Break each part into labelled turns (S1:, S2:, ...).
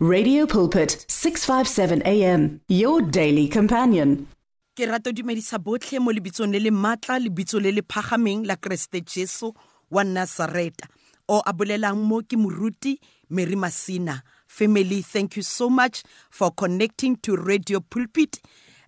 S1: Radio Pulpit 657 AM your daily companion.
S2: ke rata ho dumedisa botlhe mo lebitsong le le maatla lebitso le le phagameng la kreste jesu wa nazareta. O a bolelang mo ke moruti mary masina. Family thank you so much for connecting to radio pulpit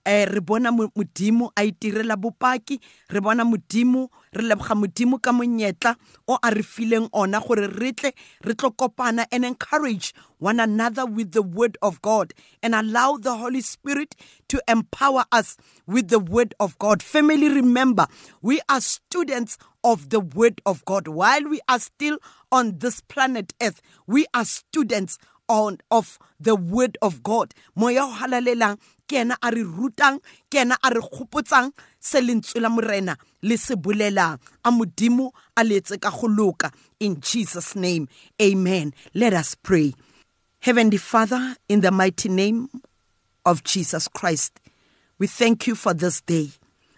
S2: eh re bona Mo- modimo a itirela bopaki re bona modimo re leboga modimo ka monyetla o a re fileng ona gore re tle re tlo kopana and encourage one another with the word of god and allow the holy spirit to empower us with the word of god. Family remember we are students of the word of god. While we are still on this planet earth we are students on of the word of God. Moya o halalelang ke ena a re rutang ke ena a re kgopotsang se lentswe la morena le se bolelang a modimo a letse ka go in Jesus name amen. Let us pray. Heavenly father in the mighty name of Jesus Christ we thank you for this day.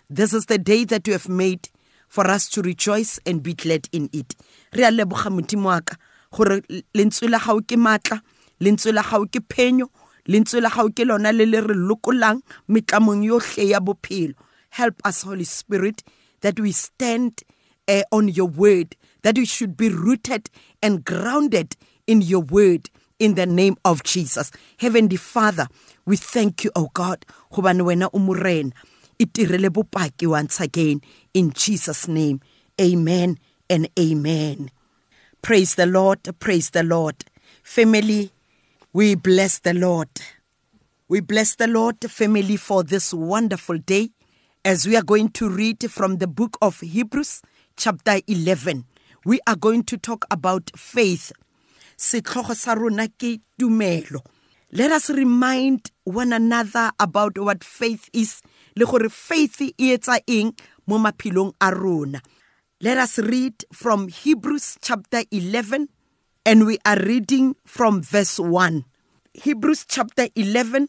S2: This is the day that you have made for us to rejoice and be glad in it. Re a leboga modimo wa ka gore lentswe la gago ke maatla lentswe la gago ke phenyo lentswe la gago ke lona le le re lokolang metlamong yotlhe ya bophelo help us holy spirit that we stand uh, on your word that we should be rooted and grounded in your word in the name of Jesus. Heavenly Father, we thank you, oh God, gobane wena o morena. Itirele bopaki once again in Jesus' name. Amen and amen. Praise the Lord, praise the Lord. Family, we bless the Lord. We bless the Lord, family, for this wonderful day as we are going to read from the book of Hebrews, chapter 11. We are going to talk about faith. Let us remind one another about what faith is. Let us read from Hebrews chapter 11 and we are reading from verse 1. Hebrews chapter 11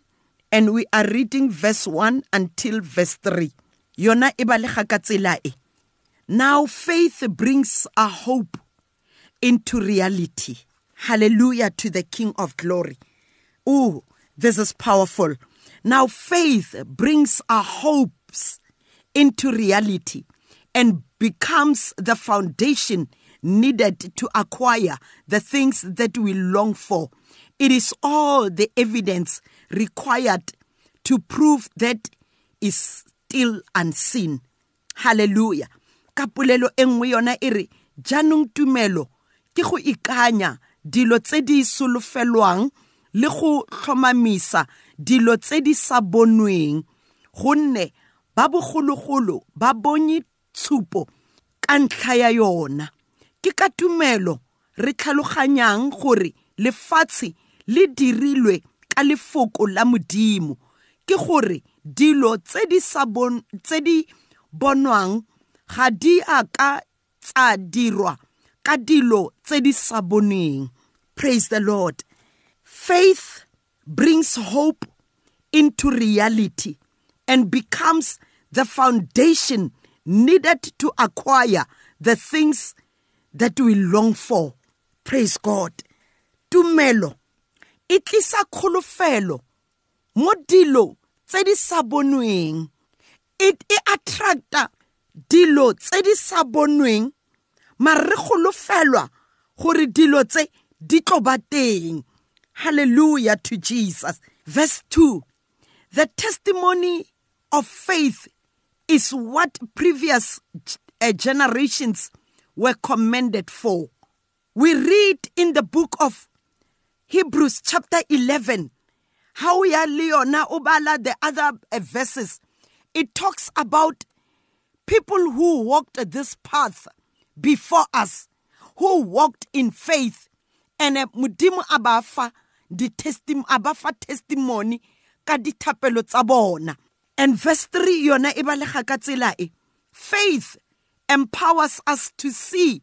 S2: and we are reading verse 1 until verse 3. Yona e. Now faith brings a hope into reality. Hallelujah to the King of glory. Oh, this is powerful. Now faith brings our hopes into reality and becomes the foundation needed to acquire the things that we long for. It is all the evidence required to prove that is still unseen. Hallelujah. Ka polelo e nngwe yona e re tumelo ke go ikanya dilo tse di solofelwang le go tlhomamisa dilo tse di sa bonweng gonne ba bogologolo ba bone tshupo ka ntlha ya yona ke ka tumelo re tlhaloganyang gore lefatshe le dirilwe ka lefoko la modimo. Ke gore dilo tse di sa bon tse di bonwang ga di a ka tsa dirwa ka dilo tse di sa bonweng. Praise the lord. Faith brings hope into reality and becomes the foundation needed to acquire the things that we long for. Praise god. Tumelo. E tlisa kgolofelo mo dilo tse di sa bonweng. It attracta dilo tse di sa bonweng. Mare re golofelwa gore dilo tse di tlo hallelujah to jesus. Verse 2 the testimony of faith is what previous uh, generations were commended for. We read in the book of Hebrews chapter 11 how ya le yona o the other uh, verses. It talks about people who walked this path before us who walked in faith. And uh, modimo a ba fa di-testim- a ba fa testimony ka dithapelo tsa bona. And verse 3 yona e. Faith empowers us to see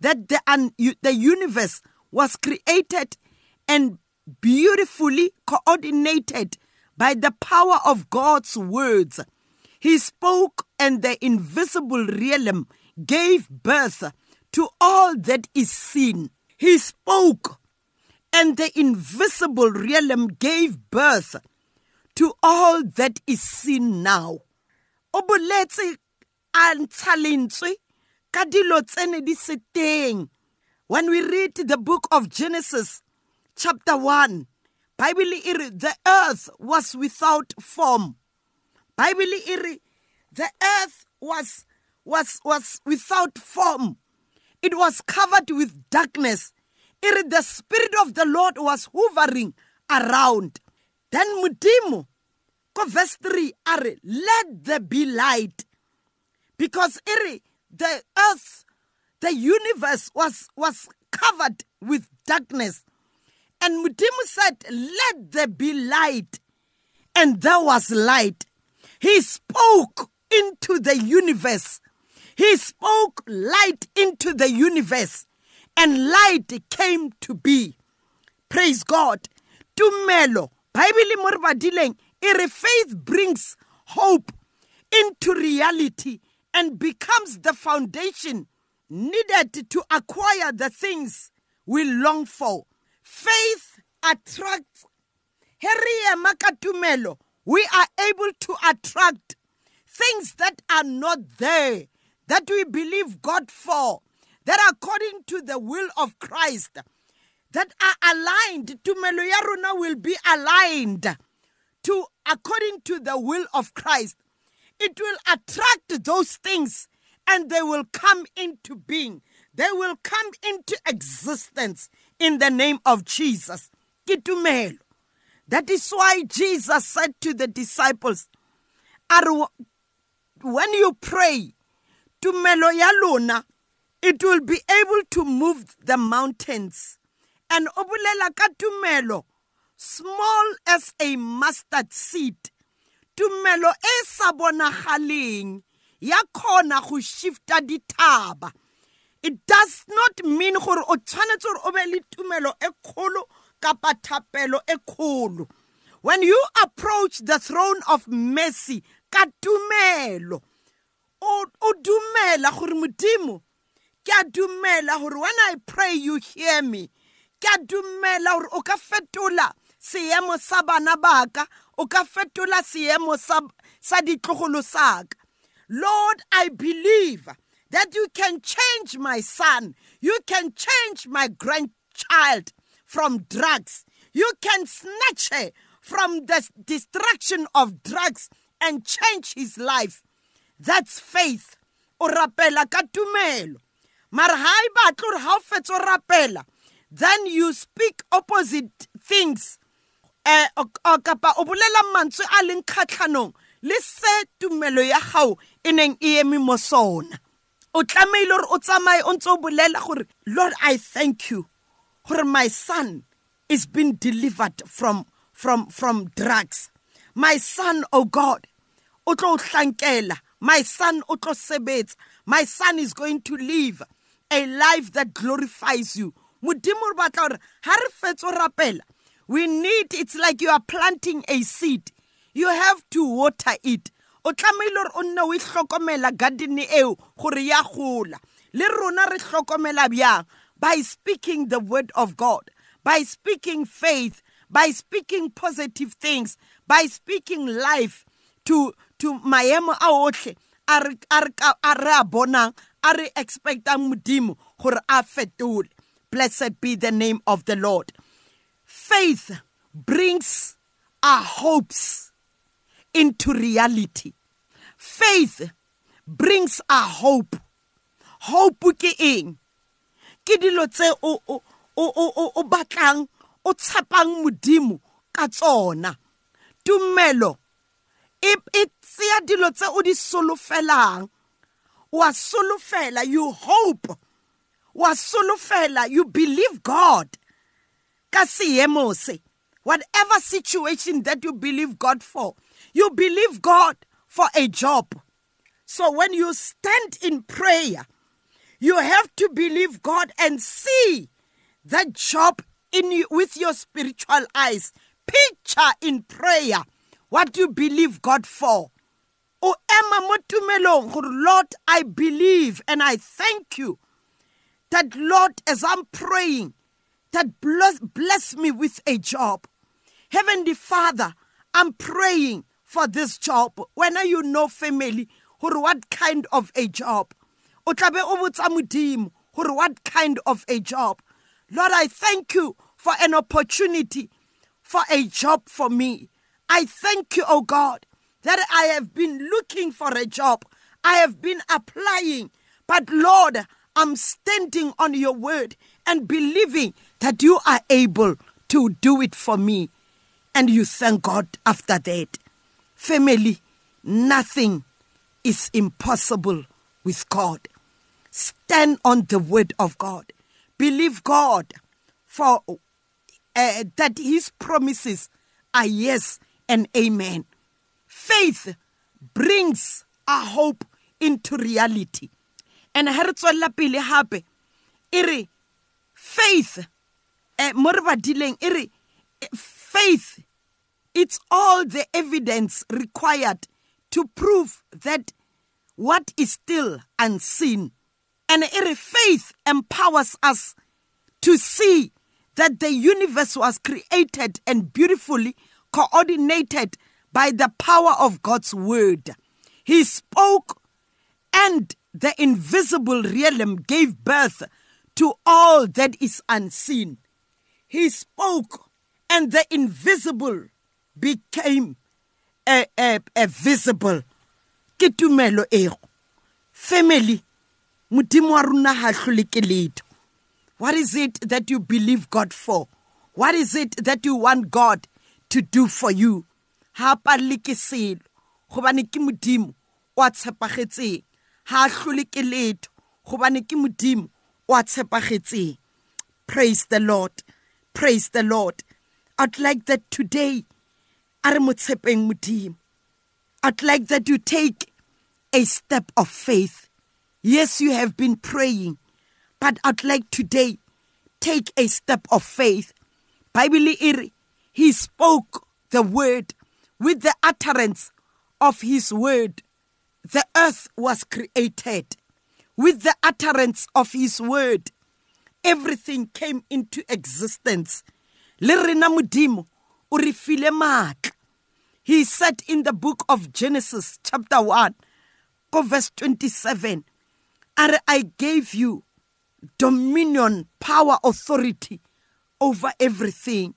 S2: that the, un- the universe was created and beautifully coordinated by the power of God's words. He spoke, and the invisible realm gave birth to all that is seen. He spoke, and the invisible realm gave birth to all that is seen now o a ntsha lentswe ka dilo tsene di se when we read the book of genesis chapter 1 bible the earth was without form. Bible the earth was was was without form. It was covered with darkness. E the spirit of the lord was hovering around. Then modimo ko verse 3 are let there be light because e re the earth the universe was was covered with darkness. And modimo said let there be light. And there was light. He spoke into the universe. He spoke light into the universe. And light came to be. Praise god. Tumelo. Bible mo re badileng e re faith brings hope into reality and becomes the foundation needed to acquire the things we long for. Faith attracts. Here makatumelo we are able to attract things that are not there that we believe God for that according to the will of Christ that are aligned. Tumelo ya rona will be aligned to according to the will of Christ it will attract those things and they will come into being. They will come into existence in the name of Jesus. Kitumelo. That is why Jesus said to the disciples when you pray tumelo ya it will be able to move the mountains. And o bolela ka tumelo small as a mustard seed tumelo e sa bonagaleng ya khona go shifta dithaba. It does not mean gore o tshwanetse gore o be le tumelo e kgolo kapa thapelo e kgolo. When you approach the throne of mercy ka tumelo o dumela gore modimo ke a dumela gore when i pray you hear me. Ke a dumela gore o ka fetola seemo sa bana baka o ka fetola seemo sa ditlogolo saka. Lord i believe that you can change my son. You can change my grandchild from drugs. You can snatch her from the destruction of drugs and change his life. That's faith. O rapela ka tumelo. Mara ha e batle gore o o rapela then you speak opposite things eh kapa o bolela mantswe a leng kgatlhanong le se tumelo ya gago e e eme mo sona. O tlameile gore o tsamaye o ntse o bolela gore lord i thank you gore my son is been delivered from from from drugs. My son oh god o tlo o tlankela my son o tlo sebetsa. My son is going to live a life that glorifies you. Modimo re batla gore ha re fetso rapela we need it's like you are planting a seed. You have to water it. O tlameile gore o nne o e hlokomela garden eo gore ya gola le rona re hlokomela bjang? By speaking the word of god by speaking faith by speaking positive things by speaking life to to maemo a otlhe a re a bonang a re expectang modimo gore a fetole. Blessed be the name of the lord faith brings our hopes into reality. Faith brings our hope. Hope ke eng? Ke dilo tse o o o o batlang o tshepang modimo ka tsona. Tumelo e e tseya dilo tse o di solofelang. Wa solofela you hope. Wa solofela you believe god. Ka seemo se whatever situation that you believe god for you believe god for a job. So when you stand in prayer you have to believe god and see that job in you with your spiritual eyes. Picture in prayer what you believe God for. Lord I believe and I thank you that Lord as I'm praying that bless, bless me with a job. Heavenly Father, I'm praying for this job. When are you know family, or what kind of a job? O o what kind of a job? Lord, I thank you for an opportunity for a job for me. I thank you, oh God, that I have been looking for a job. I have been applying. But Lord, I'm standing on your word and believing that you are able to do it for me. And you thank God after that. Family, nothing is impossible with God. Stand on the word of God. Believe God for uh, that his promises are yes and amen. Faith brings a hope into reality. And ha re tswella e faith Eh, mo re badileng e eh, faith it's all the evidence required to prove that what is still unseen and faith empowers us to see that the universe was created and beautifully coordinated by the power of God's word. He spoke, and the invisible realm gave birth to all that is unseen. He spoke, and the invisible became a, a, a visible. Ke tumelo ego. Family, modimo wa rona ha hlole ke letho. What is it that you believe God for? What is it that you want God to do for you? Ha palle ke selo gobane ke modimo wa tshepagetseng ha hlole ke letho gobane ke modimo wa tshepagetseng praise the lord praise the lord i'd like that today i'd like that you take a step of faith yes you have been praying but I'd like today take a step of faith. Bible he spoke the word with the utterance of his word. The earth was created. With the utterance of his word, everything came into existence. Le rena modimo o re file maatla. He said in the book of Genesis chapter 1 verse 27 I gave you dominion power authority over everything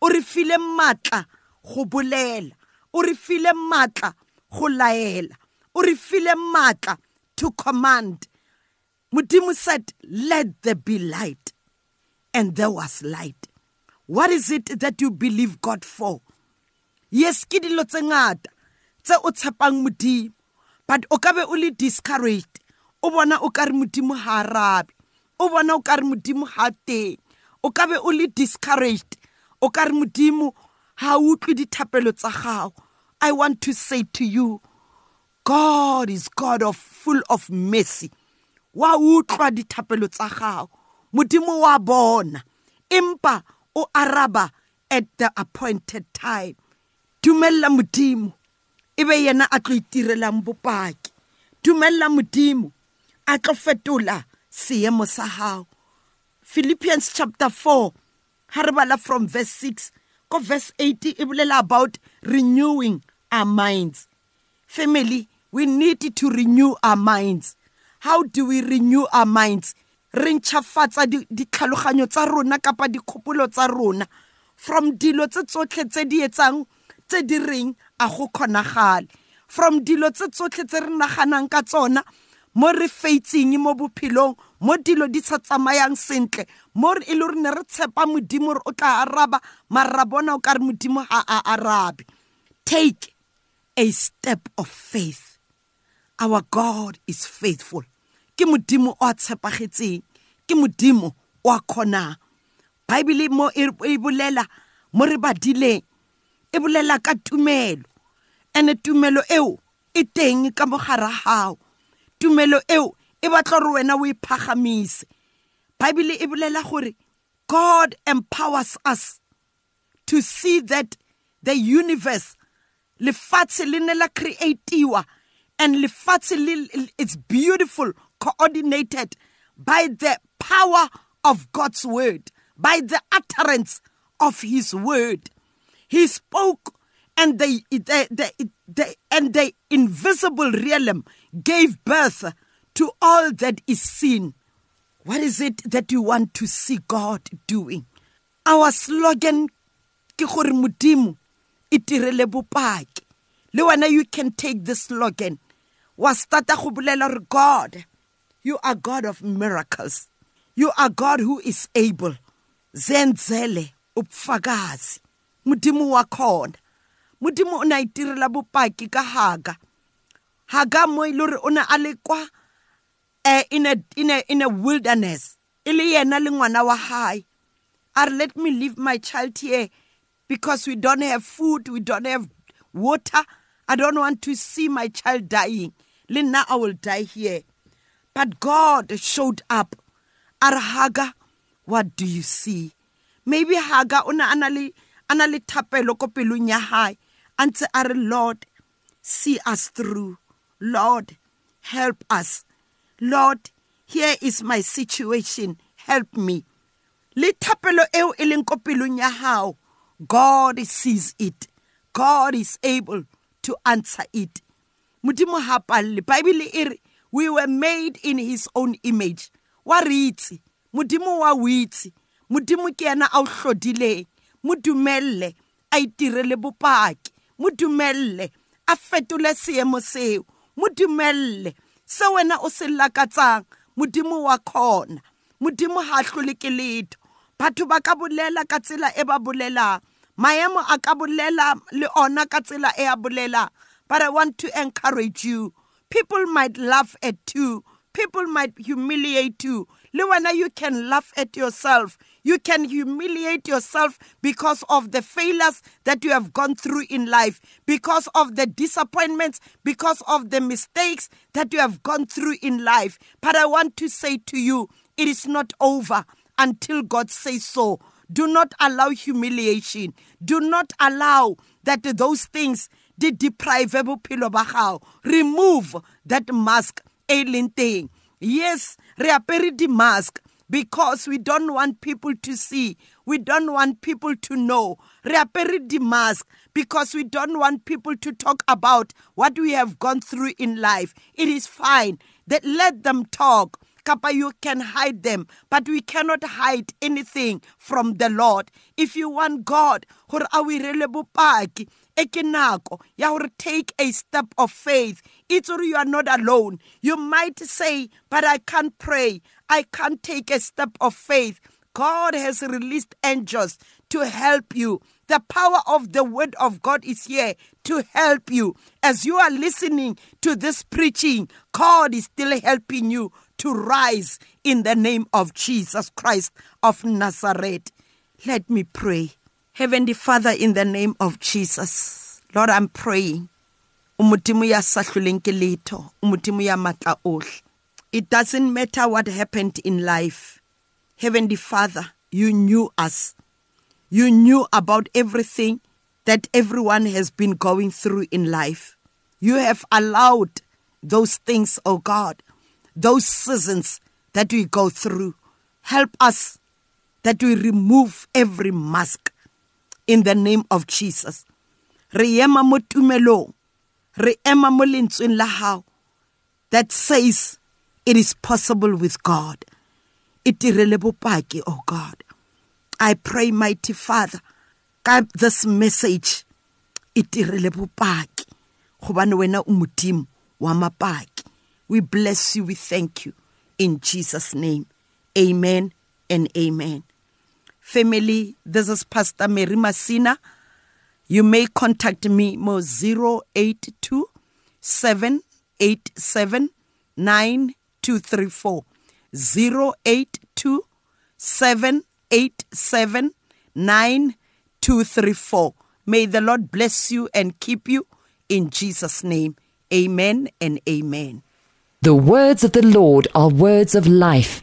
S2: o re file matla go bolela o re file matla go laela o re file matla to command modimo said let there be light and there was light. What is it that you believe god for? Yes ke dilo tse ngata tse but o ka be discouraged. O bona o ka re modimo ha arabe. O bona o ka re modimo ga teng. O ka be o le discouraged. O gago i want to say to you god is god of full of mercy wa utlwa dithapelo tsa gago. Modimo wa bona empa o araba at the appointed time. Dumella modimo e be yena a tlo itirelang bopaki. Dumella modimo a tlo fetola seemo sa hao. Philippians chapter 4 ha re bala from verse 6 ko verse 8 e bolela about renewing our minds. Family we need to renew our minds how do we renew our minds? Re ntšhafatsa ditlhaloganyo tsa rona kapa dikgopolo tsa rona. From dilo tse tsotlhe tse di etsang tse di reng a go kgonagale from dilo tse tsotlhe tse re naganang ka tsona mo re faitseng mo bophelong mo dilo di sa tsamayang sentle mo e le gore ne re tshepa modimo gore o tla araba mara bona o ka re modimo ga a arabe. Take a step of faith. Our god is faithful ke modimo o a tshepagetseng ke modimo o a kgonang. Baebele mo e bolela mo re badileng e bolela ka tumelo. Ene tumelo eo e teng ka mogara gago tumelo eo e batla gore wena o iphagamise bible e bolela gore god empowers us to see that the universe lefatshe le ne la creatiwa and lefatshe it's beautiful coordinated by the power of god's word by the utterance of his word. He spoke and the, the, the, the, and the invisible realm gave birth to all that is seen. What is it that you want to see God doing? Our slogan ke gore modimo itirele bopaki you can take this slogan wa starta go god you are god of miracles. You are god who is able. Zenzele ubufakazi. Modimo wa khona. Modimo o ne a itirela bopaki ka haga. Haga mo ile gore o ne uh, in, a, in, a, in a wilderness. E le yena le wa hae. A re let me leave my child here because we don't have food we don't have water. I don't want to see my child dying. Le nna i will die here but god showed up. A re haga what do you see? Maybe haga o ne a na le a ntse a re lord see us through. Lord help us. Lord here is my situation. Help me. Le thapelo eo e leng hao god sees it. God is able to answer it. Modimo ha palle bible e we were made in his own image. Wa re itse. Modimo wa o itse. Modimo ke yena a o hlodileng. Mo dumelle a itirele bopaki. Mo dumelle a fetole seemo seo. Mo dumelle se wena o se lakatsang. Modimo wa khona. Modimo ha hlole ke letho. Batho ba ka bolela ka tsela e ba bolelang. Maemo a ka bolela le ona ka tsela e a bolelang. But i want to encourage you. People might laugh at you people might humiliate you le wena you can laugh at yourself you can humiliate yourself because of the failures that you have gone through in life, because of the disappointments, because of the mistakes that you have gone through in life. But I want to say to you, it is not over until God says so. Do not allow humiliation. Do not allow that those things did deprive bophelo ba Remove that mask e Yes, re apere di mask because we don't want people to see. We don't want people to know. Re apere di mask because we don't want people to talk about what we have gone through in life. It is fine that let them talk Kappa, you can hide them, but we cannot hide anything from the Lord. If you want God, gore a o irele bopaki e ke nako ya gore take a step of faith it's or you are not alone you might say but i can't pray i can't take a step of faith god has released angels to help you the power of the word of God is here to help you. As you are listening to this preaching, God is still helping you to rise in the name of Jesus Christ of Nazareth. Let me pray. Heavenly Father, in the name of Jesus, Lord, I'm praying. It doesn't matter what happened in life. Heavenly Father, you knew us. You knew about everything that everyone has been going through in life. You have allowed those things, oh God, those seasons that we go through. Help us that we remove every mask in the name of Jesus. Re ema mo tumelong, re ema mo la hao that says it is possible with God. Itirele bopaki, oh God. I pray, mighty Father, ka this message itirele bopaki gobane wena o modimo wa mapaki we bless you. We thank you. In Jesus' name. Amen and amen. Family, this is Pastor Mary Masina. You may contact me mo 082 787 9234. 082 787 9234. May the Lord bless you and keep you in Jesus' name. Amen and amen.
S3: The words of the Lord are words of life.